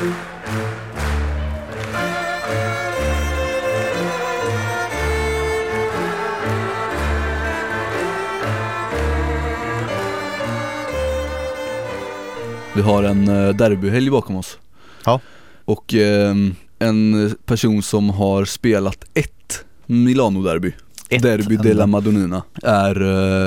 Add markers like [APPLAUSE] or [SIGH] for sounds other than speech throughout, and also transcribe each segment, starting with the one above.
Vi har en eh, derbyhelg bakom oss Ja. Och eh, en person som har spelat ett Milano-derby Ett Derby enda. della Madonnina är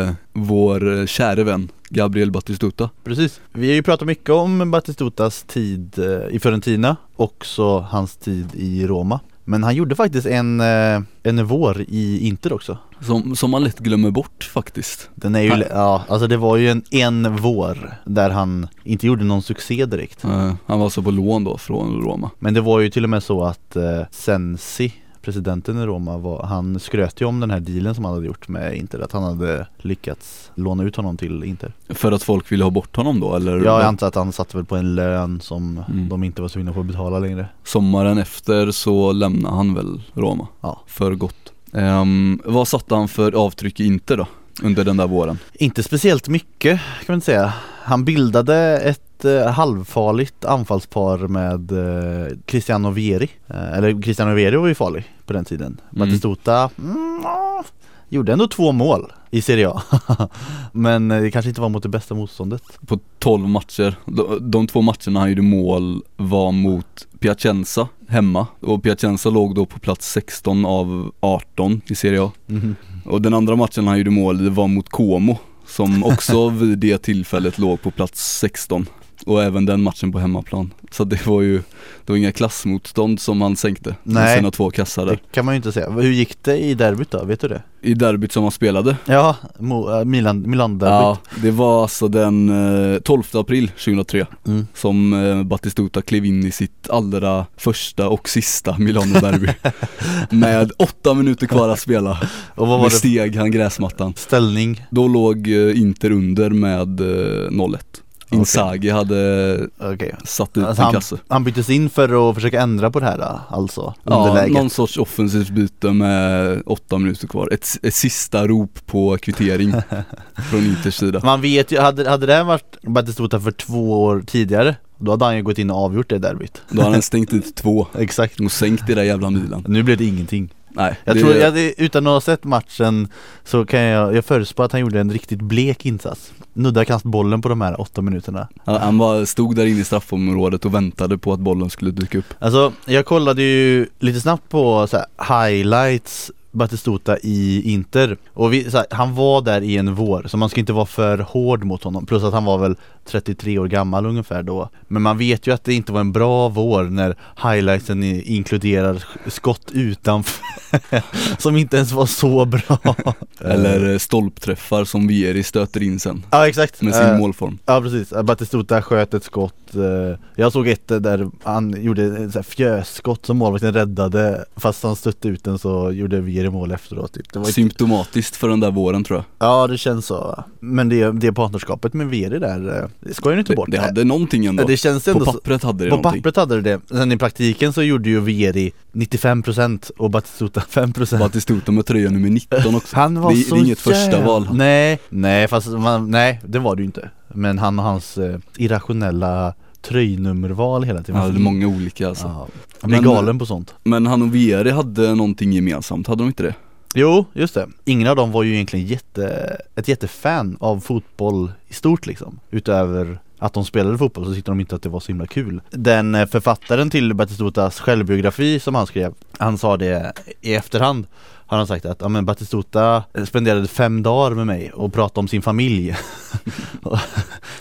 eh, vår eh, käre vän Gabriel Batistuta Precis. Vi har ju pratat mycket om Batistutas tid eh, i Fiorentina, också hans tid i Roma. Men han gjorde faktiskt en, eh, en vår i Inter också. som, som man lätt glömmer bort faktiskt Den är ju, Han- ja alltså det var ju en, en vår där han inte gjorde någon succé direkt. Han var så på lån då från Roma Men det var ju till och med så att Sensi, presidenten i Roma, var, han skröt ju om den här dealen som han hade gjort med Inter, att han hade lyckats låna ut honom till Inter. För att folk ville ha bort honom då eller? Ja, jag antar att han satt väl på en lön som Mm. de inte var tvungna på att betala längre. Sommaren efter så lämnade han väl Roma Ja. för gott Ehm, Vad satte han för avtryck i Inter då? Under den där våren? Inte speciellt mycket kan man inte säga. Han bildade ett eh, halvfarligt anfallspar med eh, Cristiano Vieri. Eh, eller Cristiano Vieri var ju farlig på den tiden. Mm. Batistuta mm, gjorde ändå två mål i Serie A. [LAUGHS] Men eh, det kanske inte var mot det bästa motståndet. På 12 matcher, de, de två matcherna han gjorde mål var mot Piacenza hemma och Piacenza låg då på plats 16 av 18 i Serie A Mhm. Och den andra matchen han gjorde mål det var mot Como som också vid det tillfället låg på plats 16 och även den matchen på hemmaplan. Så det var ju, det var inga klassmotstånd som han sänkte Nej. sina två kassar Det kan man ju inte säga. Hur gick det i derbyt då? Vet du det? I derbyt som han spelade Ja, Mo- äh, Milan, Milan-derbyt. Ja, det var alltså den eh, 12 april 2003 Mm. som eh, Batistuta klev in i sitt allra första och sista Milano-derby [LAUGHS] Med åtta minuter kvar att spela, [LAUGHS] Och vad var det steg han gräsmattan ställning? Då låg eh, Inter under med eh, 0-1 Inzaghi hade Okej. satt ut Alltså en han, kasse. han byttes in för att försöka ändra på det här då, alltså? Ja, underläget. någon sorts offensivt byte med åtta minuter kvar. Ett, ett sista rop på kvittering [LAUGHS] från Inters sida. Man vet ju, hade, hade det varit Batistuta för två år tidigare Då hade han ju gått in och avgjort det derbyt. Då hade han stängt ut [LAUGHS] två. Exakt. Och sänkt det där jävla Milan Nu blev det ingenting Nej, Jag det, tror, jag, utan att ha sett matchen Så kan jag, jag förutspå att han gjorde en riktigt blek insats. Nudda kast bollen på de här åtta minuterna. Han, han var, stod där inne i straffområdet och väntade på att bollen skulle dyka upp. Alltså jag kollade ju lite snabbt på så här, highlights Batistuta i Inter. Och vi, här, han var där i en vår så man ska inte vara för hård mot honom. Plus att han var väl 33 år gammal ungefär då. Men man vet ju att det inte var en bra vår när highlightsen inkluderar sk- skott utanför [LAUGHS] som inte ens var så bra. [LAUGHS] Eller eh, stolpträffar som Vieri stöter in sen. Ja exakt. Med sin Eh, målform. Ja precis, Batistuta sköt ett skott eh, Jag såg ett där han gjorde ett fjösskott som målvakten räddade Fast han stötte ut den så gjorde Vieri mål efteråt typ. det var Symptomatiskt för den där våren tror jag. Ja det känns så. Men det, det partnerskapet med Vieri där, eh, det ska ju inte Det, bort? det hade någonting ändå. Det känns På ändå så, pappret hade det på någonting. pappret hade det det, sen i praktiken så gjorde ju Vieri 95% och Batistuta 5% Batistuta med tröja nummer 19 också. [LAUGHS] Han var det, så det är inget första jävla- val. Nej, nej fast man, nej det var det ju inte. Men han och hans eh, irrationella tröjnummerval hela tiden. Ja, det är många olika alltså. Ja, jag blir Men- galen på sånt. Men han och Vieri hade någonting gemensamt, hade de inte det? Jo, just det. Ingen av dem var ju egentligen jätte, ett jättefan av fotboll i stort liksom. Utöver att de spelade fotboll så tyckte de inte att det var så himla kul. Den eh, författaren till Batistutas självbiografi som han skrev Han sa det i efterhand. Har han sagt att ja, men Batistuta spenderade fem dagar med mig och pratade om sin familj. [LAUGHS]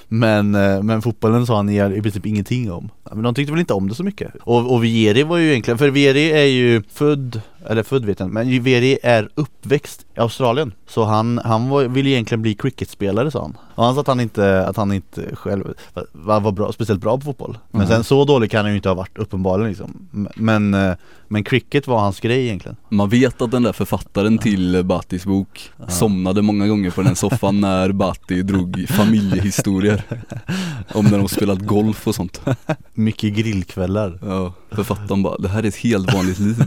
Men, eh, men fotbollen sa han i, i princip ingenting om. Men de tyckte väl inte om det så mycket. Och, och Vieri var ju egentligen, för Vieri är ju född, eller född vet jag inte, men Vieri är uppväxt i Australien. Så han, han var, ville egentligen bli cricketspelare sa han. Och han sa att han inte, att han inte själv var, var bra, speciellt bra på fotboll. Men Mhm. sen så dålig kan han ju inte ha varit uppenbarligen liksom. Men, eh, men cricket var hans grej egentligen. Man vet att den där författaren till Batis bok somnade många gånger på den soffan [LAUGHS] när Bati drog familjehistorier Om när de spelat golf och sånt. Mycket grillkvällar. Ja, författaren bara, det här är ett helt vanligt liv.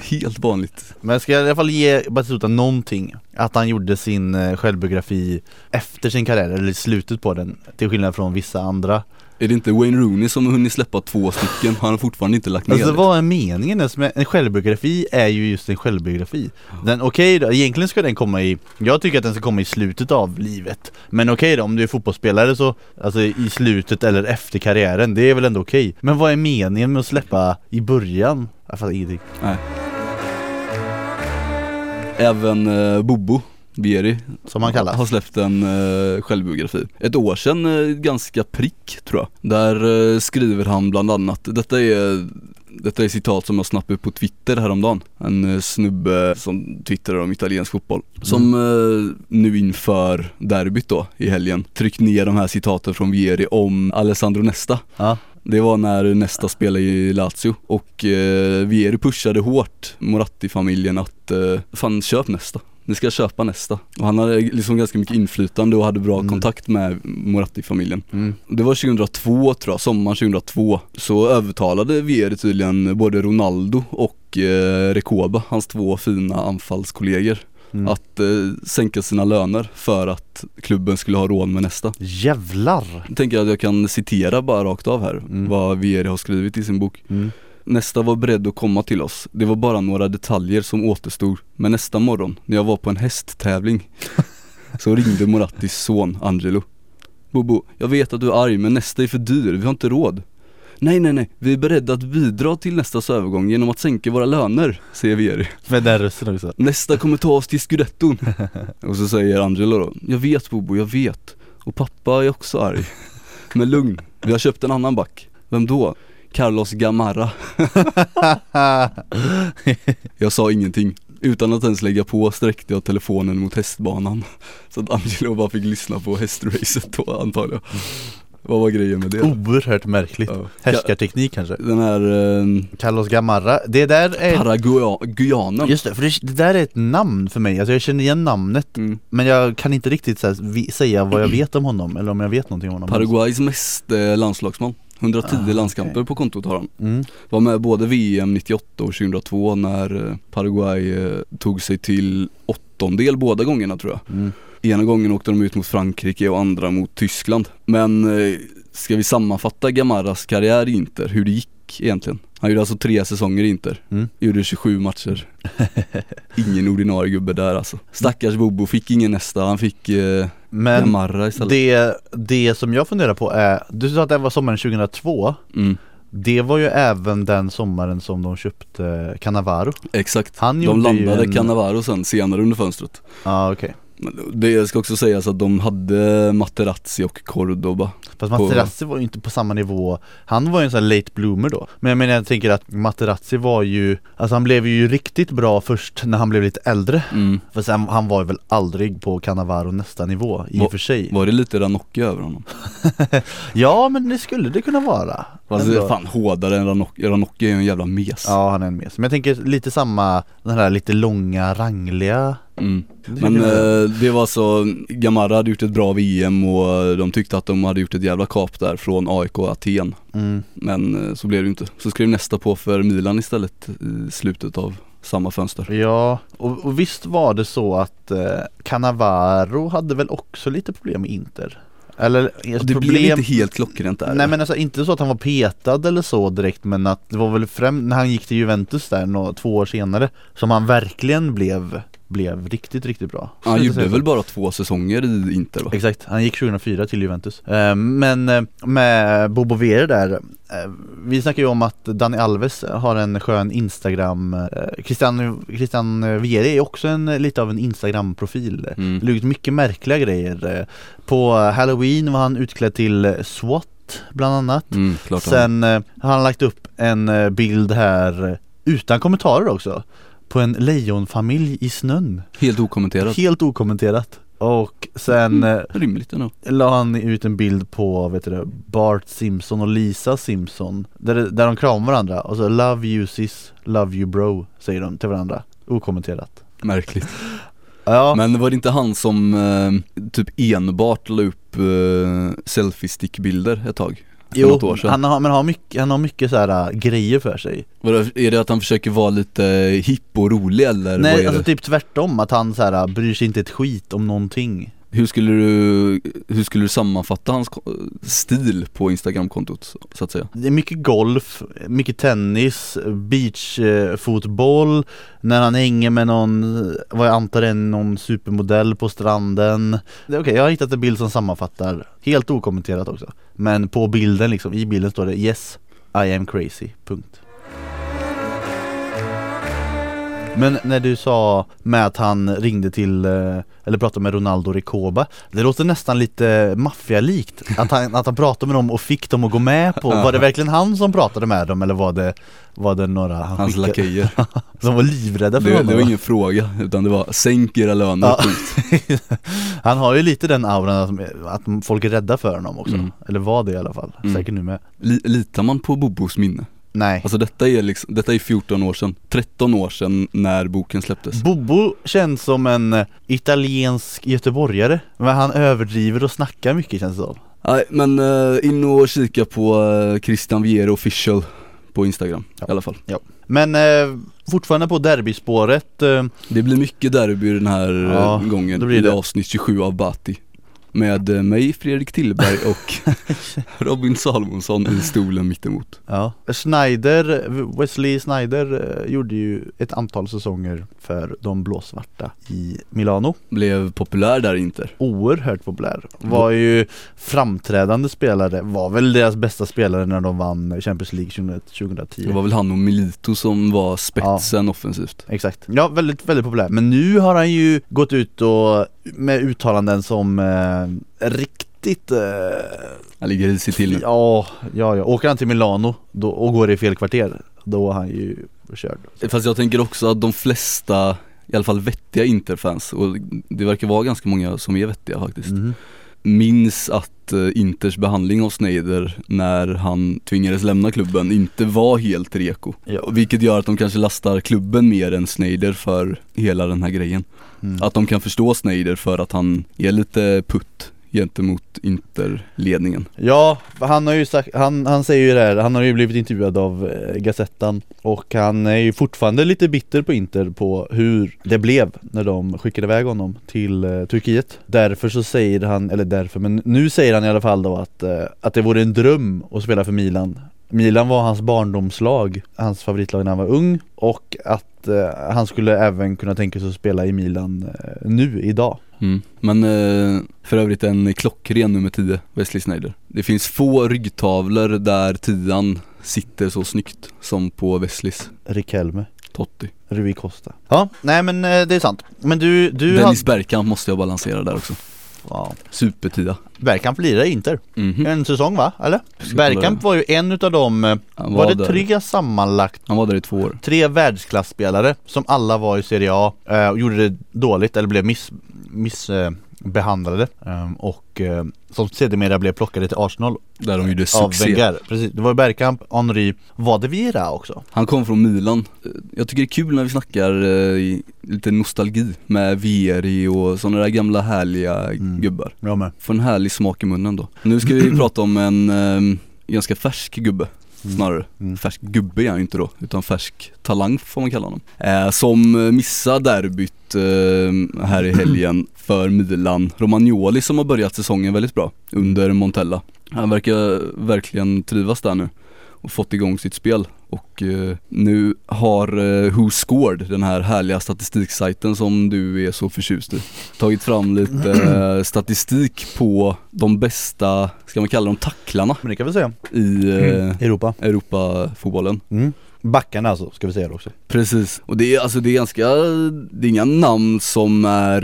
Helt vanligt. Men jag ska i alla fall ge Batistuta någonting. Att han gjorde sin eh, självbiografi efter sin karriär, eller slutet på den Till skillnad från vissa andra Är det inte Wayne Rooney som har hunnit släppa två stycken? Han har fortfarande inte lagt ner Alltså vad är meningen? Ens med en självbiografi är ju just en självbiografi. Den, okej då, egentligen ska den komma i Jag tycker att den ska komma i slutet av livet. Men okej då, om du är fotbollsspelare så Alltså i slutet eller efter karriären, det är väl ändå okej. Men vad är meningen med att släppa i början? Jag fattar ingenting. Även eh, Bobo Vieri Som han kallas har släppt en eh, självbiografi. Ett år sedan, eh, ganska prick tror jag. Där eh, skriver han bland annat, detta är detta är citat som jag snappade på Twitter häromdagen. En eh, snubbe som twittrar om italiensk fotboll. Som eh, nu inför derbyt då i helgen tryckt ner de här citaten från Vieri om Alessandro Nesta. Ja, Det var när Nesta spelade i Lazio och eh, Vieri pushade hårt Moratti-familjen att eh, fan köp Nesta. Ni ska köpa Nesta. Och han hade liksom ganska mycket inflytande och hade bra Mm. kontakt med Moratti-familjen. mm. Det var 2002 tror jag, sommaren 2002. Så övertalade Vieri tydligen både Ronaldo och eh, Recoba, hans två fina anfallskollegor, Mm. att eh, sänka sina löner för att klubben skulle ha råd med Nesta. Jävlar! Jag tänker att jag kan citera bara rakt av här Mm. vad Vieri har skrivit i sin bok. Mm. Nästa var beredd att komma till oss. Det var bara några detaljer som återstod. Men nästa morgon, när jag var på en hästtävling, [LAUGHS] så ringde Morattis son Angelo. Bobo, jag vet att du är arg men nästa är för dyr, vi har inte råd. Nej nej nej, vi är beredda att bidra till nästas övergång genom att sänka våra löner, säger Vieri. Med den rösten också Nästa kommer ta oss till scudetton. [LAUGHS] Och så säger Angelo då, jag vet Bobo, jag vet. Och pappa är också arg. Men lugn, vi har köpt en annan back. Vem då? Carlos Gamarra. [LAUGHS] Jag sa ingenting. Utan att ens lägga på sträckte jag telefonen mot hästbanan. Så att Angelo bara fick lyssna på hästracet då antagligen. Vad var grejen med det? Oerhört märkligt Ja. Härskarteknik kanske Den här eh, Carlos Gamarra, det där är Paraguayanen. Just det, för det, det där är ett namn för mig, alltså jag känner igen namnet Mm. Men jag kan inte riktigt här, vi, säga vad jag vet om honom, eller om jag vet någonting om honom Paraguays mest eh, landslagsman. 110 Ah, landskamper på kontot har han. mm. Var med både VM 98 och 2002 när eh, Paraguay eh, tog sig till åttondel båda gångerna tror jag. Mm. Ena gången åkte de ut mot Frankrike och andra mot Tyskland. Men eh, ska vi sammanfatta Gamarras karriär i Inter, hur det gick egentligen? Han gjorde alltså tre säsonger i Inter, Mm. gjorde 27 matcher. [LAUGHS] Ingen ordinarie gubbe där alltså. Stackars Bobo fick ingen nästa, han fick eh, Men Gamarra istället. det, det som jag funderar på är, du sa att det var sommaren 2002 Mm, Det var ju även den sommaren som de köpte Cannavaro exakt. Han De landade en- Cannavaro sen senare under fönstret. Ja ah, okej Men Det ska också sägas att de hade Materazzi och Cordoba. Fast På- Materazzi var ju inte på samma nivå Han var ju en sån här late bloomer då Men jag menar jag tänker att Materazzi var ju Alltså han blev ju riktigt bra först när han blev lite äldre Mm. För sen, han var ju väl aldrig på Cannavaro nästa nivå i och för sig Var det lite Ranocchi över honom? [LAUGHS] Ja men det skulle det kunna vara Fast det Ändå. är fan hårdare än Ranocchi, Ranocchi är ju en jävla mes Ja han är en mes Men jag tänker lite samma Den här lite långa rangliga mm. Men eh, det var så, Gamarra hade gjort ett bra VM och de tyckte att de hade gjort ett jävla kap där från AIK Aten mm. Men eh, så blev det ju inte. Så skrev nästa på för Milan istället i slutet av samma fönster Ja, och, och visst var det så att eh, Cannavaro hade väl också lite problem med Inter? Eller alltså, Det problem blev inte helt klockrent där Nej men alltså inte så att han var petad eller så direkt men att det var väl främst när han gick till Juventus där nå, två år senare Som han verkligen blev, blev riktigt riktigt bra Han gjorde väl bara två säsonger i Inter va? Exakt, han gick 2004 till Juventus eh, Men eh, med Bobo Vere där eh, Vi snackar ju om att Dani Alves har en skön Instagram Christian, Christian Vieri är också en, lite av en Instagram-profil Mm. Det mycket märkliga grejer På Halloween var han utklädd till SWAT bland annat Mm, han. Sen har han lagt upp en bild här utan kommentarer också På en lejonfamilj i snön Helt okommenterat. Helt okommenterat Och sen eh, Rimligt ändå. la han ut en bild på, vet du, Bart Simpson och Lisa Simpson Där, där de kramar varandra och så 'Love you sis, love you bro' säger de till varandra Okommenterat Märkligt. [LAUGHS] Ja, Men var det inte han som eh, typ enbart la upp eh, selfie-stickbilder ett tag? För något år jo, sedan? han har, men har mycket, han har mycket så här äh, grejer för sig. Var det, är det att han försöker vara lite hipp och rolig eller Nej alltså typ tvärtom, att han så här, bryr sig inte ett skit om någonting hur skulle du, hur skulle du sammanfatta hans stil på Instagramkontot så att säga? Det är mycket golf, mycket tennis, beachfotboll. När han hänger med någon, vad jag antar är någon supermodell på stranden. Okej, okay, Okej, jag har hittat en bild som sammanfattar. Helt okommenterat också. Men på bilden liksom, i bilden står det Yes, I am crazy, punkt. Men när du sa med att han ringde till, eh, eller pratade med Ronaldo Recoba Det låter nästan lite maffialikt [LAUGHS] Att han, att han pratade med dem och fick dem att gå med på Var det verkligen han som pratade med dem eller var det, var det några han Hans lakejer. [LAUGHS] Som var livrädda för Det, honom det var va? ingen fråga utan det var sänk era löner, Ja. [LAUGHS] Han har ju lite den auran att, att folk är rädda för honom också Mm. Eller var det i alla fall, Mm. säkert nu med Li, litar man på Bobos minne? Nej. Alltså detta är liksom, detta är 14 år sedan, 13 år sedan när boken släpptes. Bobo känns som en eh, italiensk göteborgare Men han överdriver och snackar mycket känns det som. Nej men eh, in och kika på uh, Christian Viero official på Instagram Ja. i alla fall. Men eh, fortfarande på derbyspåret eh, Det blir mycket derby den här Ja, gången det blir i det. avsnitt 27 av Bati Med mig, Fredrik Tillberg och [LAUGHS] Robin Salomonsson i stolen mittemot. Ja, Schneider, Wesley Snyder eh, gjorde ju ett antal säsonger för de blåsvarta i Milano. Blev populär där inte Oerhört populär. Var ju framträdande spelare, var väl deras bästa spelare när de vann Champions League 20- 2010 Det var väl han och Milito som var spetsen offensivt. Exakt, ja väldigt, väldigt populär. Men nu har han ju gått ut och med uttalanden som eh, riktigt eh, Han ligger risigt till. Ja, ja, ja, åker han till Milano då, och går i fel kvarter Då är han ju körd. Fast jag tänker också att de flesta, i alla fall vettiga Interfans, och det verkar vara ganska många som är vettiga faktiskt Mhm. Minns att eh, Inters behandling av Sneijder när han tvingades lämna klubben inte var helt reko. Ja. Vilket gör att de kanske lastar klubben mer än Sneijder för hela den här grejen Mm. Att de kan förstå Sneijder för att han är lite putt gentemot Interledningen. Ja, han har ju sagt, han, han säger ju det här, han har ju blivit intervjuad av eh, Gazettan Och han är ju fortfarande lite bitter på Inter på hur det blev när de skickade iväg honom till eh, Turkiet. Därför så säger han, eller därför, men nu säger han i alla fall då att, eh, att det vore en dröm att spela för Milan. Milan var hans barndomslag, hans favoritlag när han var ung och att eh, han skulle även kunna tänka sig att spela i Milan eh, nu, idag Mm. Men eh, för övrigt en klockren nummer 10, Wesley Sneijder. Det finns få ryggtavlor där tian sitter så snyggt som på Wesleys Rikelme Totti. Rui Costa Ja, nej men eh, det är sant Men du, du Dennis Bergkamp måste jag balansera där också. Ja. Supertia. Bergkamp lirar i Inter Mhm. En säsong va? Eller? Bergkamp var ju en utav dem eh, Var, var det där. tre sammanlagt? Han var där i två år. Tre världsklasspelare som alla var i Serie A eh, och gjorde det dåligt eller blev miss, miss eh, behandlade eh, och eh, som sedermera blev plockade till Arsenal Där de gjorde av succé. Wenger Precis, det var Bergkamp, Henry, var det Vieira också? Han kom från Milan. Jag tycker det är kul när vi snackar eh, lite nostalgi med Vieri och sådana där gamla härliga Mm. gubbar. Jag med Får en härlig smak i munnen då. Nu ska vi [CLEARS THROAT] prata om en eh, ganska färsk gubbe snarare. Mm. Färsk gubbe är han ju inte då, utan färsk talang får man kalla honom. Eh, som missar derbyt eh, här i helgen [CLEARS THROAT] för Milan. Romagnoli som har börjat säsongen väldigt bra under Montella. Han verkar verkligen trivas där nu och fått igång sitt spel. Och eh, nu har eh, Who Scored, den här härliga statistiksajten som du är så förtjust i, tagit fram lite eh, [CLEARS THROAT] statistik på de bästa, ska man kalla dem tacklarna Men det kan vi säga i eh, Europa Europafotbollen. mm. Backarna alltså, ska vi säga det också Precis, och det är alltså det är ganska, det är inga namn som är,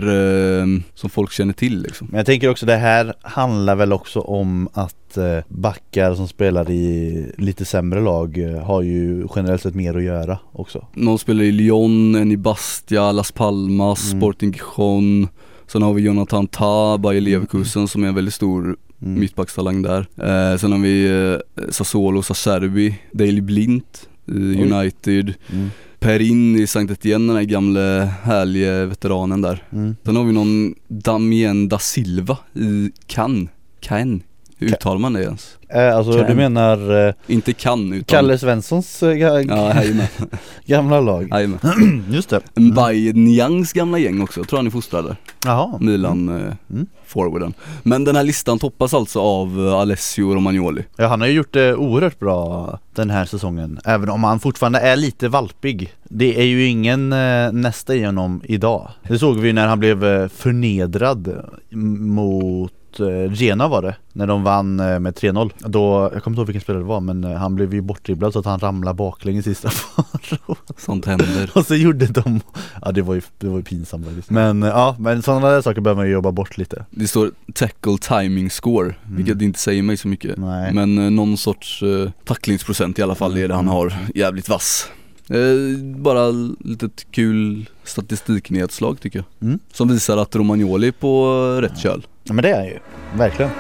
eh, som folk känner till liksom. Men jag tänker också det här handlar väl också om att eh, backar som spelar i lite sämre lag eh, har ju generellt sett mer att göra också Någon spelar i Lyon, en i Bastia, Las Palmas, Mm. Sporting Gijon Sen har vi Jonathan Tah, Bayer Leverkusen som är en väldigt stor Mm. mittbackstalang där. Eh, sen har vi eh, Sassuolo, Sacerbi, Daley Blint i. United, Mm. Perin i Sankt Etienne, den här gamle härlige veteranen där. Mm. Sen har vi någon Damien da Silva i Cannes, Cannes uttalar man det ens? Eh, alltså Kan. du menar eh, Inte kan utan Kalle Svenssons eh, ga- Ja, [LAUGHS] gamla lag? jajamän. [CLEARS THROAT] Just det. Mbaye gamla gäng också, tror han är fostrad där Jaha. Milan eh, Mm. forwarden. Men den här listan toppas alltså av eh, Alessio Romagnoli. Ja han har ju gjort det oerhört bra den här säsongen Även om han fortfarande är lite valpig. Det är ju ingen eh, nästa i honom idag. Det såg vi när han blev eh, förnedrad m- mot eh, Gena var det När de vann eh, med 3-0 Då, jag kommer inte ihåg vilken spelare det var men eh, han blev ju bortdribblad så att han ramlade baklänges i straffområdet [LAUGHS] Sånt händer. Och så gjorde de, ja det var ju, det var ju pinsamt faktiskt. Men ja, men sådana där saker behöver man ju jobba bort lite. Det står tackle timing score, Mm. vilket inte säger mig så mycket. Nej. Men någon sorts eh, tacklingsprocent i alla fall är det han har, jävligt vass. Eh, Bara litet kul statistiknedslag tycker jag. Mm. Som visar att Romagnoli är på rätt köl Ja men det är han ju, verkligen.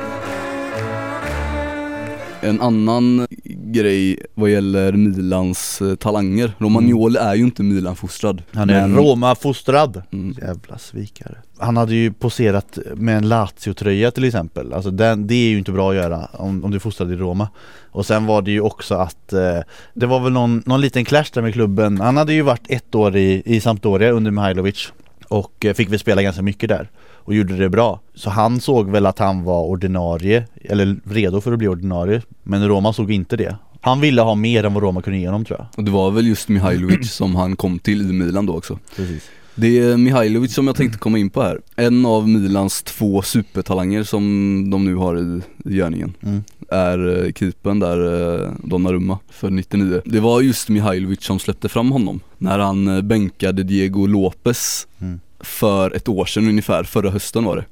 En annan grej vad gäller Milans eh, talanger. Romagnoli är ju inte Milan-fostrad Han är men- Roma-fostrad. Mm. Jävla svikare. Han hade ju poserat med en Lazio-tröja till exempel. Alltså den, det är ju inte bra att göra om, om du är fostrad i Roma. Och sen var det ju också att eh, Det var väl någon, någon liten clash där med klubben. Han hade ju varit ett år i, i Sampdoria under Mihailovic. Och eh, fick väl spela ganska mycket där Och gjorde det bra. Så han såg väl att han var ordinarie Eller redo för att bli ordinarie Men Roma såg inte det. Han ville ha mer än vad Roma kunde ge honom tror jag. Och det var väl just Mihailovic som han kom till i Milan då också. Precis. Det är Mihailovic som jag tänkte komma in på här. En av Milans två supertalanger som de nu har i, i görningen mm. är eh, keepern där, eh, Donnarumma, för 99 Det var just Mihailovic som släppte fram honom när han eh, bänkade Diego Lopez. Mm. För ett år sedan ungefär, förra hösten var det.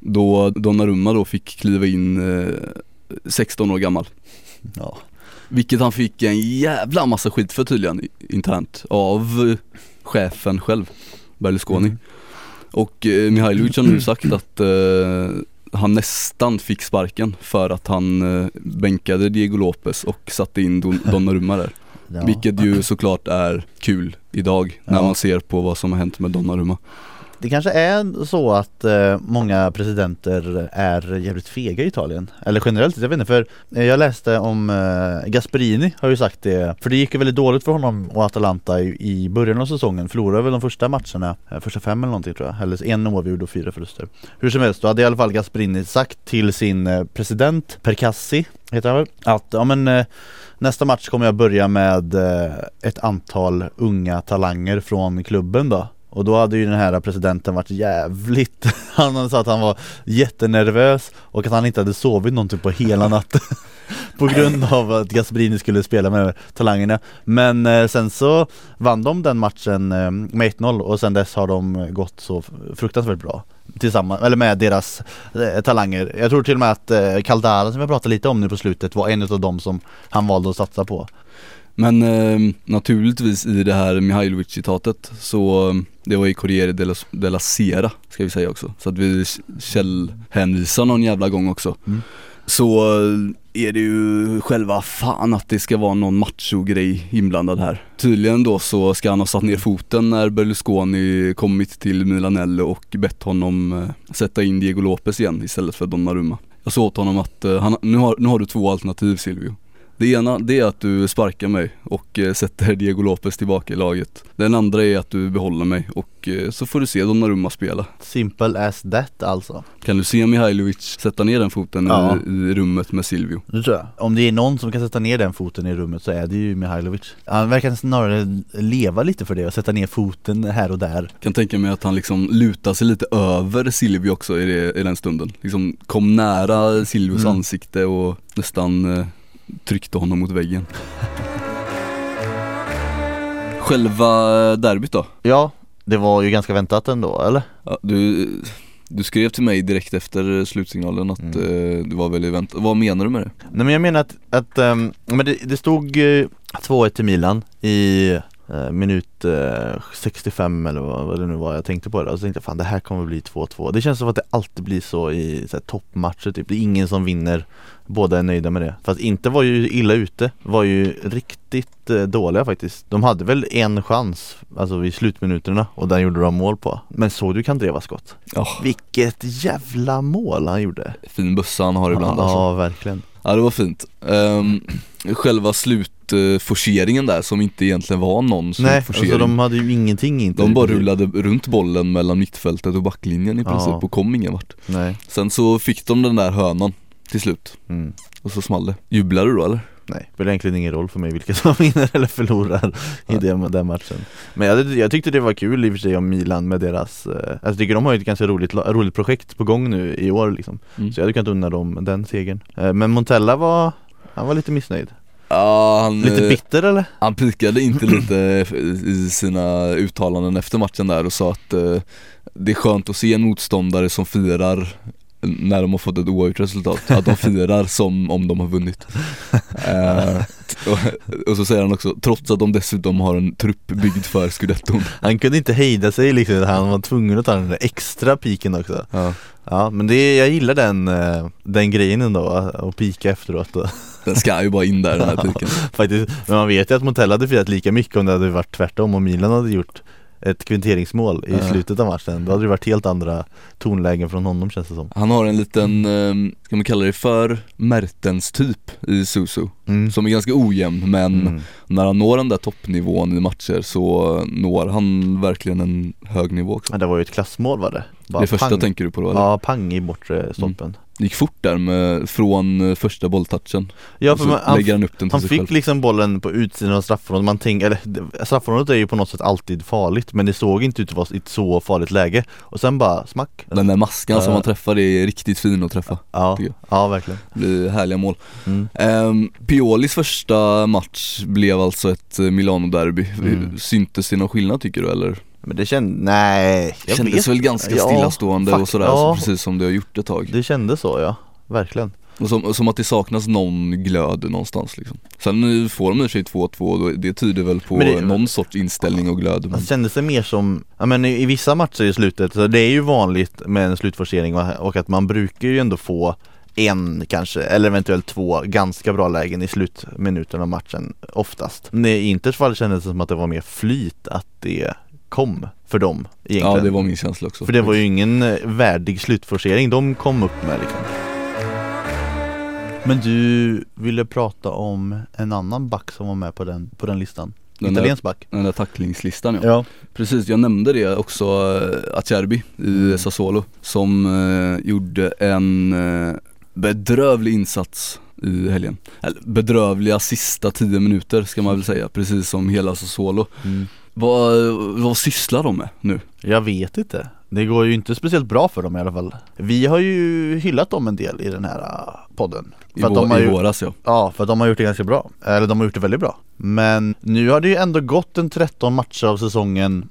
Då Donnarumma då fick kliva in eh, 16 år gammal. Ja. Vilket han fick en jävla massa skit för tydligen internt av eh, chefen själv, Berlusconi. Mm. Och eh, Mihailovic har nu [CLEARS THROAT] sagt att eh, han nästan fick sparken för att han eh, bänkade Diego Lopez och satte in Don- Donnarumma där Ja. Vilket ju såklart är kul idag när Ja. man ser på vad som har hänt med Donnarumma det kanske är så att eh, många presidenter är jävligt fega i Italien. Eller generellt, jag vet inte för eh, jag läste om eh, Gasperini har ju sagt det. För det gick ju väldigt dåligt för honom och Atalanta i, i början av säsongen. Förlorade väl de första matcherna, eh, första fem eller någonting tror jag. Eller en oavgjord och fyra förluster. Hur som helst, då hade i alla fall Gasperini sagt till sin eh, president Percassi Heter han väl? Att ja men eh, Nästa match kommer jag börja med eh, ett antal unga talanger från klubben då och då hade ju den här presidenten varit jävligt [LAUGHS] Han sa att han var jättenervös och att han inte hade sovit någonting på hela natten. [LAUGHS] På grund av att Gasperini skulle spela med talangerna. Men eh, sen så vann de den matchen eh, med 1-0 och sen dess har de gått så fruktansvärt bra Tillsammans, eller med deras eh, talanger. Jag tror till och med att eh, Caldara som jag pratade lite om nu på slutet var en av dem som han valde att satsa på. Men eh, naturligtvis i det här Mihailovic-citatet så eh, det var i Corriere della, della Sera ska vi säga också. Så att vi källhänvisar någon jävla gång också. Mm. Så eh, är det ju själva fan att det ska vara någon macho-grej inblandad här. Tydligen då så ska han ha satt ner foten när Berlusconi kommit till Milanello och bett honom eh, sätta in Diego Lopez igen istället för Donnarumma. Jag sa åt honom att eh, han, nu, har, nu har du två alternativ Silvio det ena det är att du sparkar mig och eh, sätter [LAUGHS] Diego Lopez tillbaka i laget. Den andra är att du behåller mig och eh, så får du se Donnarumma spela. Simple as that alltså Kan du se Mihailovic sätta ner den foten Ja. i, rummet med Silvio? Det tror jag. Om det är någon som kan sätta ner den foten i rummet så är det ju Mihailovic. Han verkar snarare leva lite för det och sätta ner foten här och där. Kan tänka mig att han liksom lutar sig lite över Silvio också i, det, i den stunden. Liksom kom nära Silvios Mm. ansikte och nästan eh, tryckte honom mot väggen. [LAUGHS] Själva derbyt då? Ja, det var ju ganska väntat ändå, eller? Ja, du, du skrev till mig direkt efter slutsignalen att Mm. eh, du var väldigt väntat. Vad menar du med det? Nej men jag menar att, att ehm, men det, det stod eh, 2-1 till Milan i eh, minut eh, 65 eller vad, det nu var jag tänkte på det och så tänkte jag fan det här kommer bli 2-2 Det känns som att det alltid blir så i så här, toppmatcher typ, det är ingen som vinner Båda är nöjda med det. Fast inte var ju illa ute, var ju riktigt eh, dåliga faktiskt. De hade väl en chans, alltså vid slutminuterna och den gjorde de mål på. Men såg du Kandrevas skott? Ja, Vilket jävla mål han gjorde! fin bössa han har ibland ja, alltså. Ja, verkligen. Ja det var fint. Um, själva slutforceringen där som inte egentligen var någon Nej, slutforcering. alltså de hade ju ingenting inte. De bara rullade runt bollen mellan mittfältet och backlinjen i Ja. princip och kom ingen vart. Nej. Sen så fick de den där hörnan till slut Mm. och så small det. Jublar du då eller? Nej, det spelar egentligen ingen roll för mig vilka [LAUGHS] som vinner eller förlorar i det, den matchen Men jag, jag tyckte det var kul i och för sig om Milan med deras eh, alltså Jag tycker de har ju ett ganska roligt, roligt projekt på gång nu i år liksom Mm. Så jag hade kunnat unna dem den segern Eh, Men Montella var, han var lite missnöjd Ja han, Lite eh, bitter eller? han pikade inte lite i sina uttalanden efter matchen där och sa att eh, det är skönt att se en motståndare som firar när de har fått ett oavgjort resultat, att de firar [LAUGHS] som om de har vunnit [LAUGHS] eh, och, och så säger han också, trots att de dessutom har en trupp byggd för scudetton Han kunde inte hejda sig liksom, han var tvungen att ta den där extra piken också ja. Ja men det, jag gillar den, eh, den grejen ändå, att pika efteråt Den ska ju bara in där den här piken Faktiskt, men man vet ju att Montella hade firat lika mycket om det hade varit tvärtom om Milan hade gjort ett kvitteringsmål i Ja. slutet av matchen Då hade det varit helt andra tonlägen från honom känns det som Han har en liten, eh, ska man kalla det för, Mertens typ i Susu mm. Som är ganska ojämn men Mm. när han når den där toppnivån i matcher så når han verkligen en hög nivå också Men det var ju ett klassmål var det Bara Det första pang. tänker du på då eller? Ja, pang i bortre stolpen Det gick fort där med, från eh, första bolltouchen. Ja för man, han, han han sig fick själv. liksom bollen på utsidan av straffområdet, man tänker, eller det- straffområdet är ju på något sätt alltid farligt Men det såg inte ut att vara ett så farligt läge. Och sen bara smack. Den där maskan som Ja. han träffar är riktigt fin att träffa Ja, ja verkligen. Det blir härliga mål. Mm. Ehm, Piolis första match blev alltså ett eh, Milano-derby. Mm. Syntes det någon skillnad tycker du eller? Men det kändes, nej jag Kändes vet. väl ganska Ja, stillastående fuck, och sådär, ja. så precis som det har gjort ett tag Det kändes så ja, verkligen och som, som att det saknas någon glöd någonstans liksom Sen eh, får de i sig 2-2 och då- det tyder väl på det- någon sorts inställning och glöd men, Alltså, kändes det mer som, ja men i, i vissa matcher i slutet, så det är ju vanligt med en slutforcering och, och att man brukar ju ändå få en kanske, eller eventuellt två ganska bra lägen i slutminuten av matchen oftast. Men I Inters fall kändes det som att det var mer flyt att det kom för dem egentligen. Ja det var min känsla också För det var ju ingen eh, värdig slutforcering de kom upp med liksom. Men du ville prata om en annan back som var med på den, på den listan? Den Italiensk back? Den där tacklingslistan ja. Ja. Precis, jag nämnde det också, uh, Acerbi i Mm. Sassuolo Som eh, gjorde en eh, bedrövlig insats i helgen Eller bedrövliga sista 10 minuter ska man väl säga, precis som hela Sassuolo Mm. Vad, vad sysslar de med nu? Jag vet inte. Det går ju inte speciellt bra för dem i alla fall. Vi har ju hyllat dem en del i den här äh, podden. I, För att vå- de har i våras ja ja, för att de har gjort det ganska bra. Eller de har gjort det väldigt bra. Men nu har det ju ändå gått en 13 matcher av säsongen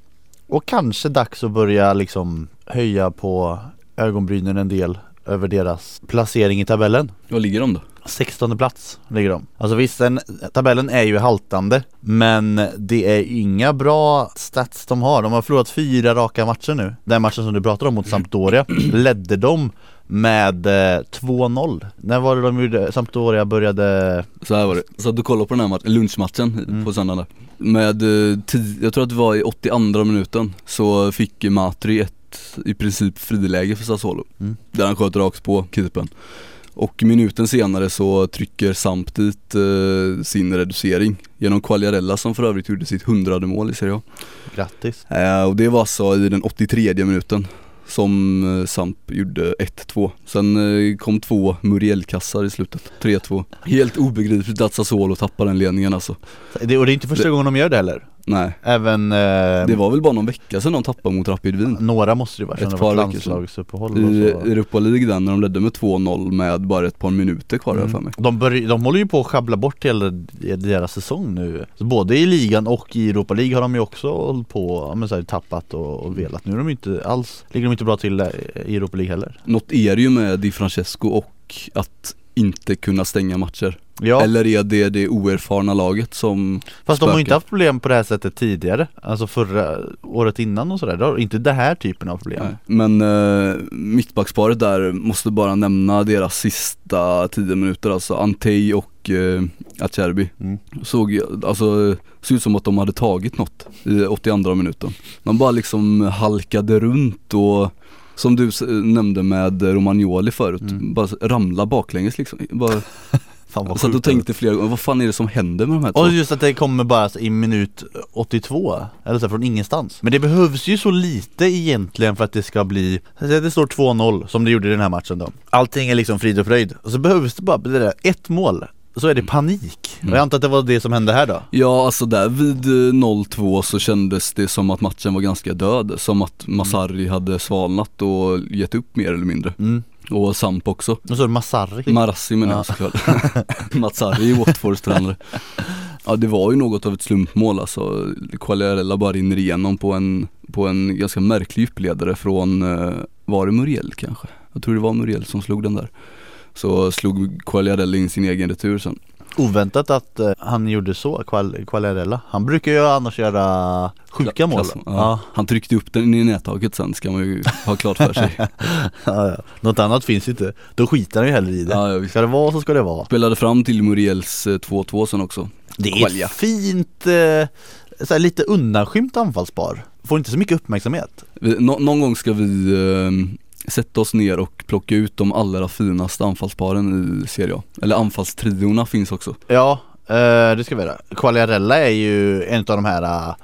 och kanske dags att börja liksom höja på ögonbrynen en del över deras placering i tabellen. Var ligger de då? 16 plats ligger de. Alltså visst, den, tabellen är ju haltande Men det är inga bra stats de har. De har förlorat fyra raka matcher nu. Den matchen som du pratar om mot Sampdoria [CLEARS THROAT] ledde de med eh, 2-0. När var det de gjorde? Sampdoria började... Så här var det, så du kollar på den här matchen, lunchmatchen Mm. på söndagen där. Med, eh, jag tror att det var i 82 minuten så fick Matri ett i princip friläge för Sassuolo. Mm. Där han sköt rakt på keepern. Och minuten senare så trycker Samp dit eh, sin reducering. Genom Quagliarella som för övrigt gjorde sitt hundrade mål i Serie A. Grattis. eh, Och det var alltså i den 83 minuten som eh, Samp gjorde 1-2 Sen eh, kom två Muriel-kassar i slutet, 3-2 Helt obegripligt att Sassuolo tappar den ledningen alltså. Det, och det är inte första Det- gången de gör det heller. Nej, Även... Eh, det var väl bara någon vecka sedan de tappade mot Rapid Wien. Några måste det vara, Ett det par landslagsuppehåll I. Europa League där när de ledde med 2-0 med bara ett par minuter kvar mm. för mig. De, börj- de håller ju på att schabbla bort hela deras säsong nu. Så Både i ligan och i Europa League har de ju också hållit på, men så här, tappat och, och velat. Nu är de inte alls, ligger de inte bra till i Europa League heller. Något är det ju med Di Francesco och att inte kunna stänga matcher Ja, Eller är det det oerfarna laget som fast de har inte haft problem på det här sättet tidigare Alltså förra året innan och sådär, inte det här typen av problem Nej. Men eh, mittbacksparet där måste bara nämna deras sista 10 minuter alltså Antey och eh, Acerbi Mm. Såg, alltså, såg ut som att de hade tagit något i 82 minuten De bara liksom halkade runt och som du nämnde med Romagnoli förut, Mm. bara ramla baklänges liksom. Bara, [LAUGHS] Fan vad så sjukt tänkte flera gånger, vad fan är det som händer med de här två? Och just att det kommer bara i minut 82 Eller så från ingenstans. Men det behövs ju så lite egentligen för att det ska bli att Det står 2-0 som det gjorde i den här matchen då. Allting är liksom frid och fröjd. Och så behövs det bara det där, ett mål Så är det panik Och jag antar att det var det som hände här då Ja alltså där vid eh, 0-2 så kändes det som att matchen var ganska död, som att Masari hade svalnat och gett upp mer eller mindre. mm. Och Samp också. Och så är det Masarri Marassi menar Ja. jag såklart. [LAUGHS] Matsari är Watfords tränare. Ja det var ju något av ett slumpmål alltså. Quagliarella bara rinner igenom på en, på en ganska märklig djupledare från, eh, var det Muriel kanske? Jag tror det var Muriel som slog den där. Så slog Quagliarella in sin egen retur sen. Oväntat att eh, han gjorde så, Quagliarella Han brukar ju annars göra sjuka mål Klass- ja. Han tryckte upp den i nättaket sen ska man ju ha klart för sig. [LAUGHS] ja, ja. Något annat finns inte Då skiter han ju hellre i det Ja, ja. Ska det vara så ska det vara Spelade fram till Muriels eh, 2-2 sen också. Det är Quaglia. ett fint, eh, lite undanskymt anfallspar Får inte så mycket uppmärksamhet nå, någon gång ska vi eh, sätta oss ner och plocka ut de allra finaste anfallsparen i Serie A. Eller anfallstriorna finns också. Ja, eh, det ska vi göra Quagliarella är ju en av de här eh,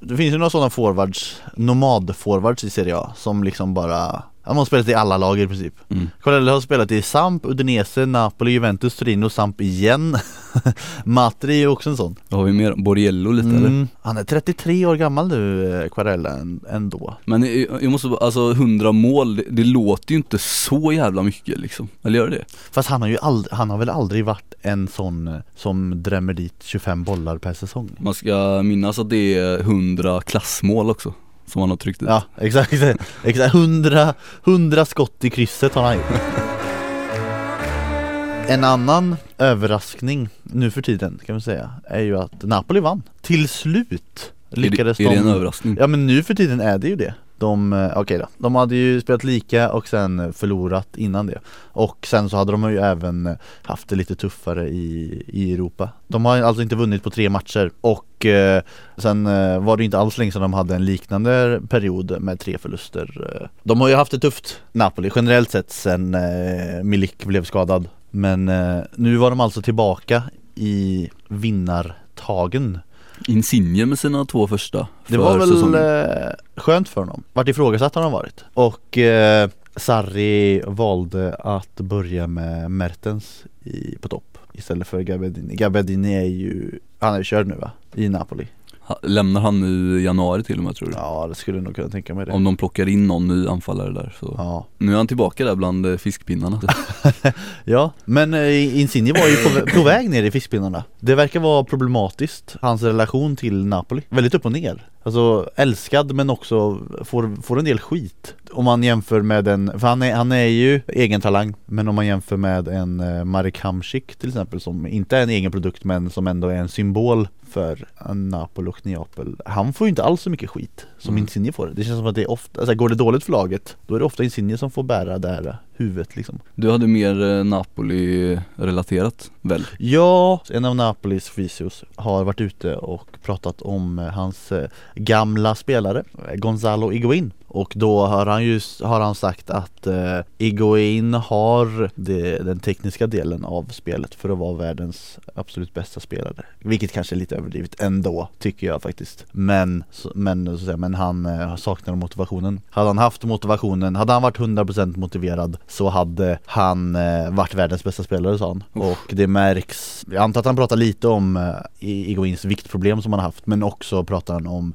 Det finns ju några sådana forwards, nomad-forwards i Serie A Som liksom bara, han har spelat i alla lag i princip Mm. Har spelat i Samp, Udinese, Napoli, Juventus, Torino, Samp igen [LAUGHS] Matri är ju också en sån Vad har vi mer? Borriello lite eller? mm. Han är 33 år gammal nu, eh, Quagliarella än- ändå Men jag, måste alltså 100 mål, det, det låter ju inte så jävla mycket liksom. Eller gör det det? Fast han har ju aldrig, han har väl aldrig varit en sån eh, som drämmer dit 25 bollar per säsong Man ska minnas att det är 100 klassmål också. Som han har tryckt dit. Ja, exakt, [LAUGHS] exakt, 100, 100 skott i krysset har han gjort. En annan överraskning nu för tiden kan man säga är ju att Napoli vann. Till slut lyckades är, det, är de det en överraskning? Ja men nu för tiden är det ju det. De, eh, okej då, de hade ju spelat lika och sen förlorat innan det. Och sen så hade de ju även haft det lite tuffare i, i Europa. De har alltså inte vunnit på tre matcher och eh, sen eh, var det inte alls länge sedan de hade en liknande period med tre förluster eh. De har ju haft det tufft, Napoli, generellt sett sen eh, Milik blev skadad Men nu var de alltså tillbaka i vinnartagen Insigne med sina två första det var väl säsongen. skönt för honom. Vart ifrågasatt har han varit. Och eh, Sarri valde att börja med Mertens i, på topp istället för Gabbiadini. Gabbiadini är ju, han är ju körd nu va? I Napoli. Lämnar han i januari till och med tror du? Ja det skulle jag nog kunna tänka mig det. Om de plockar in någon ny anfallare där så Ja. Nu är han tillbaka där bland eh, fiskpinnarna [LAUGHS] ja, men eh, Insigne var ju på, på väg ner i fiskpinnarna. Det verkar vara problematiskt, hans relation till Napoli. Väldigt upp och ner. Alltså älskad men också får, får en del skit Om man jämför med en, för han är, han är ju egen talang Men om man jämför med en eh, Marek Hamsik till exempel som inte är en egen produkt men som ändå är en symbol för Napoli och Neapel Han får ju inte alls så mycket skit som Mm. Insigne får Det känns som att det är ofta, alltså går det dåligt för laget Då är det ofta Insigne som får bära det här huvudet liksom Du hade mer eh, Napoli-relaterat väl? Ja, en av Napolis fysios har varit ute och pratat om eh, hans eh, gamla spelare Gonzalo Higuain och då har han ju har han sagt att eh, Higuain har det, den tekniska delen av spelet för att vara världens absolut bästa spelare. Vilket kanske är lite överdrivet ändå tycker jag faktiskt. Men, men, så säga, men han eh, saknar motivationen. Hade han haft motivationen, hade han varit 100% motiverad så hade han eh, varit världens bästa spelare sa han. Och det märks, jag antar att han pratar lite om eh, I- Higuains viktproblem som han har haft men också pratar han om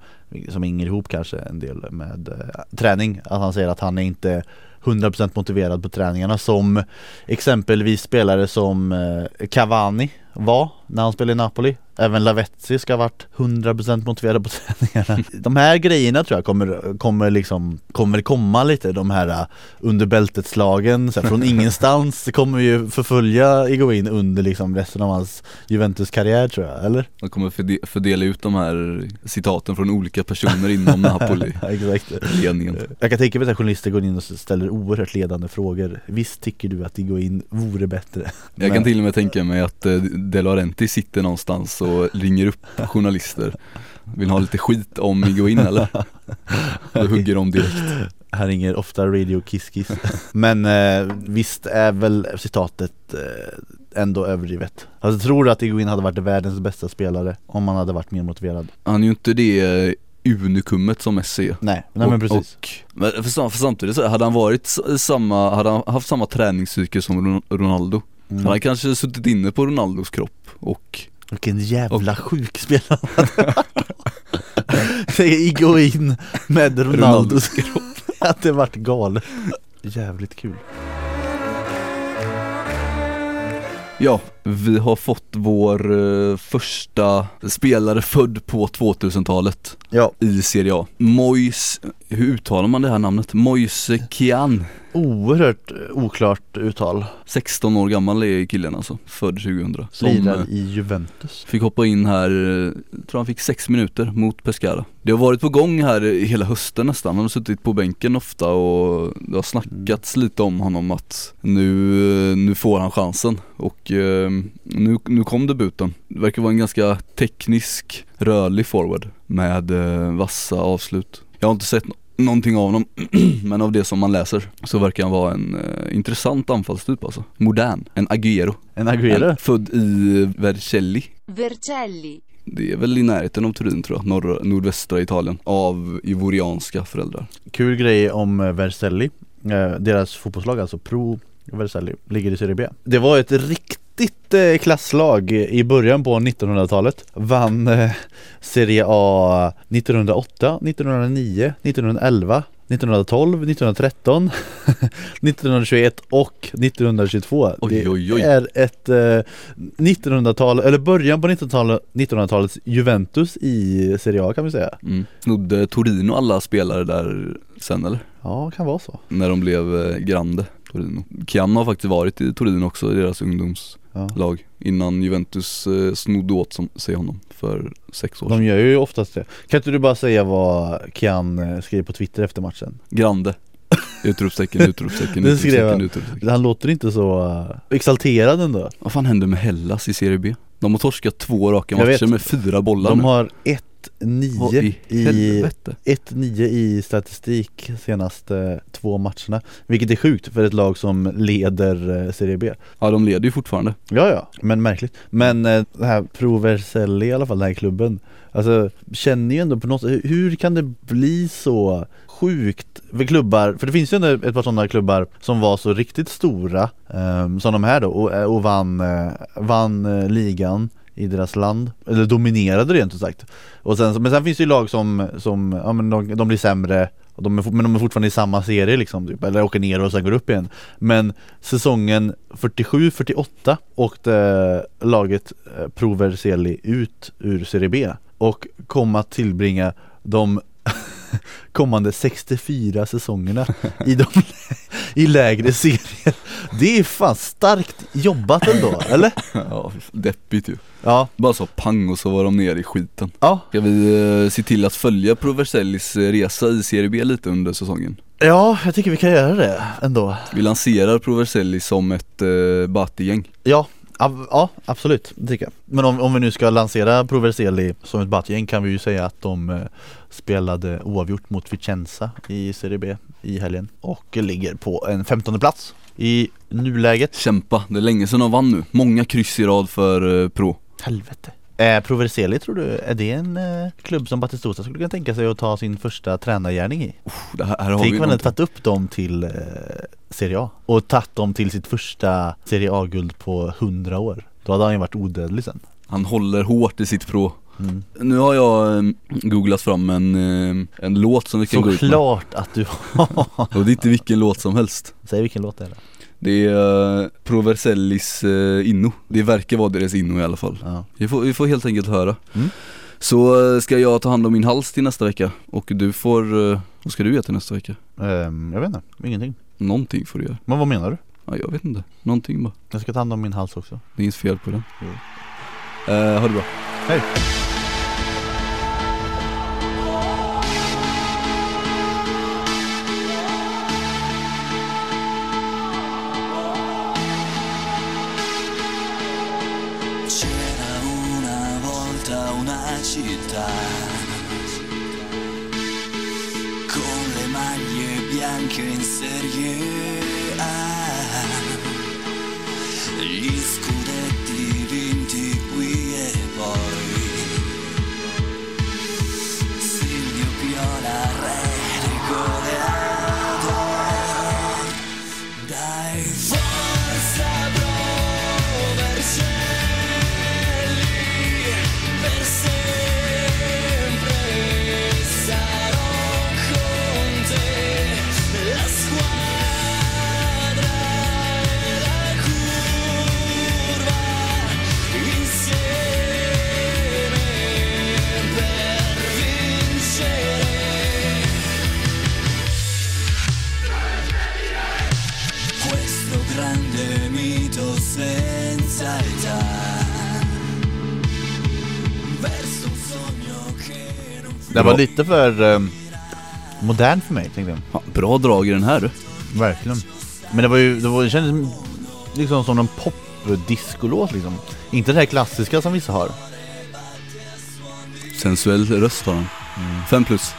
som hänger ihop kanske en del med eh, träning. Att han säger att han är inte 100% motiverad på träningarna som exempelvis spelare som eh, Cavani var när han spelade i Napoli. Även Lavezzi ska ha varit 100% motiverad på [LAUGHS] träningarna. De här grejerna tror jag kommer, kommer liksom Kommer komma lite de här uh, under bältet-slagen Från [LAUGHS] ingenstans det kommer ju förfölja Iguain under liksom resten av hans Juventus-karriär tror jag, eller? Man kommer förde fördela ut de här citaten från olika personer inom [LAUGHS] Napoli. Exakt. Ledningen. Jag kan tänka mig att journalister går in och ställer oerhört ledande frågor. Visst tycker du att Iguain vore bättre? Jag kan till och med tänka mig att eh, De Laurenti sitter någonstans och ringer upp journalister. Vill ha lite skit om Iguain eller? Då hugger de direkt. Han ringer ofta Radio Kiss Kiss Men eh, visst är väl citatet eh, ändå överdrivet? Alltså tror du att Iguain hade varit världens bästa spelare om han hade varit mer motiverad? Han är ju inte det unikummet som Messi Nej, nej men precis. och, men för, för samtidigt så hade han varit samma, hade han haft samma träningscykel som Ronaldo mm. Hade han kanske suttit inne på Ronaldos kropp och vilken jävla och... sjuk spelare [LAUGHS] Gå in med Ronaldos kropp. Att [LAUGHS] det vart galet. Jävligt kul. Ja, vi har fått vår uh, första spelare född på 2000-talet ja. i Serie A. Mois, hur uttalar man det här namnet? Moise Kian Oerhört oklart uttal 16 år gammal är killen alltså, född 2000 Lirar i Juventus Fick hoppa in här, eh, tror han fick 6 minuter mot Pescara Det har varit på gång här hela hösten nästan, han har suttit på bänken ofta och det har snackats mm. lite om honom att nu, nu får han chansen och eh, nu, nu kom debuten Det verkar vara en ganska teknisk, rörlig forward med eh, vassa avslut. Jag har inte sett någonting av honom [CLEARS THROAT] Men av det som man läser så verkar han vara en eh, intressant anfallstyp alltså. Modern, en Agüero En Agüero? En, född i Vercelli. Vercelli. Det är väl i närheten av Turin tror jag, norr, nordvästra Italien. Av ivorianska föräldrar. Kul grej om eh, Vercelli. Eh, Deras fotbollslag alltså, Pro Vercelli, ligger i Serie B. Det var ett riktigt riktigt eh, klasslag i början på 1900-talet Vann eh, Serie A 1908, 1909, 1911 1912, 1913, 1921 och 1922 oj, oj, oj. Det är ett eh, 1900-tal, eller början på 1900-talet, 1900-talets Juventus i Serie A kan vi säga mm. Snodde Torino alla spelare där sen eller? Ja, kan vara så När de blev eh, Grande Torino Kian har faktiskt varit i Torino också, i deras ungdomslag ja. Innan Juventus eh, snodde åt som, sig honom för sex år sedan De gör ju oftast det Kan inte du bara säga vad Kian eh, skrev på Twitter efter matchen? Grande [LAUGHS] Utropstecken, utropstecken, han. utropstecken Han låter inte så uh, exalterad ändå Vad fan händer med Hellas i Serie B? De har torskat två raka matcher med fyra bollar De nu. har ett 1-9 i, 1-9 i statistik senaste två matcherna Vilket är sjukt för ett lag som leder eh, Serie B. Ja de leder ju fortfarande. Ja ja, men märkligt. Men eh, det här Pro Vercelli i alla fall, den här klubben Alltså känner ju ändå på något sätt, hur kan det bli så sjukt för klubbar, för det finns ju ändå ett par sådana klubbar som var så riktigt stora um, som de här då och, och vann, uh, vann ligan i deras land, eller dominerade rent ut sagt. Och sen, Men sen finns det ju lag som, som ja, men de, de blir sämre. Och de är, men de är fortfarande i samma serie liksom, typ, eller åker ner och sen går upp igen. Men säsongen 47-48 åkte eh, laget eh, Proverseli ut ur Serie B. Och kom att tillbringa de [LAUGHS] kommande 64 säsongerna i, de, [LAUGHS] i lägre serier. Det är fan starkt jobbat ändå, eller? Ja, deppigt ju. Ja. Bara så pang och så var de nere i skiten. Ja. Ska vi eh, se till att följa Proversellis eh, resa i Serie B lite under säsongen? Ja, jag tycker vi kan göra det ändå. Vi lanserar Proverselli som ett eh, Bati-gäng. Ja, Ja, absolut, det tycker jag. Men om, om vi nu ska lansera Proverseli som ett Batgäng kan vi ju säga att de eh, spelade oavgjort mot Vicenza i Serie B i helgen och ligger på en femtonde plats i nuläget. Kämpa, det är länge sedan de vann nu. Många kryss i rad för eh, Pro. Helvete. Eh, Proverseli tror du, är det en eh, klubb som Batistuta skulle kunna tänka sig att ta sin första tränargärning i? Oh, det här, här har Tänk om man tagit upp dem till eh, Serie A och tagit dem till sitt första Serie A-guld på 100 år. Då hade han ju varit odödlig sen. Han håller hårt i sitt pro Mm. Nu har jag um, googlat fram en, um, en låt som vi kan Så gå ut med. Såklart att du har. Och det är inte vilken låt som helst. Säg vilken låt det är då Det är uh, Proversellis uh, inno. Det verkar vara deras inno i alla fall. Ja. Vi, får, vi får helt enkelt höra. Mm. Så uh, ska jag ta hand om min hals till nästa vecka och du får, vad ska du göra till nästa vecka? Ehm, jag vet inte, ingenting. Någonting får du göra. Men vad menar du? Ja, jag vet inte. Någonting bara. Jag ska ta hand om min hals också. Det är inget fel på den. Jo. Uh, ha det bra. Hej! Det var lite för um, modern för mig tänkte jag. Ja, bra drag i den här du. Verkligen. Men det var ju, det, var, det kändes liksom som en pop-discolåt liksom. Inte det här klassiska som vissa har. Sensuell röst har han. Fem plus.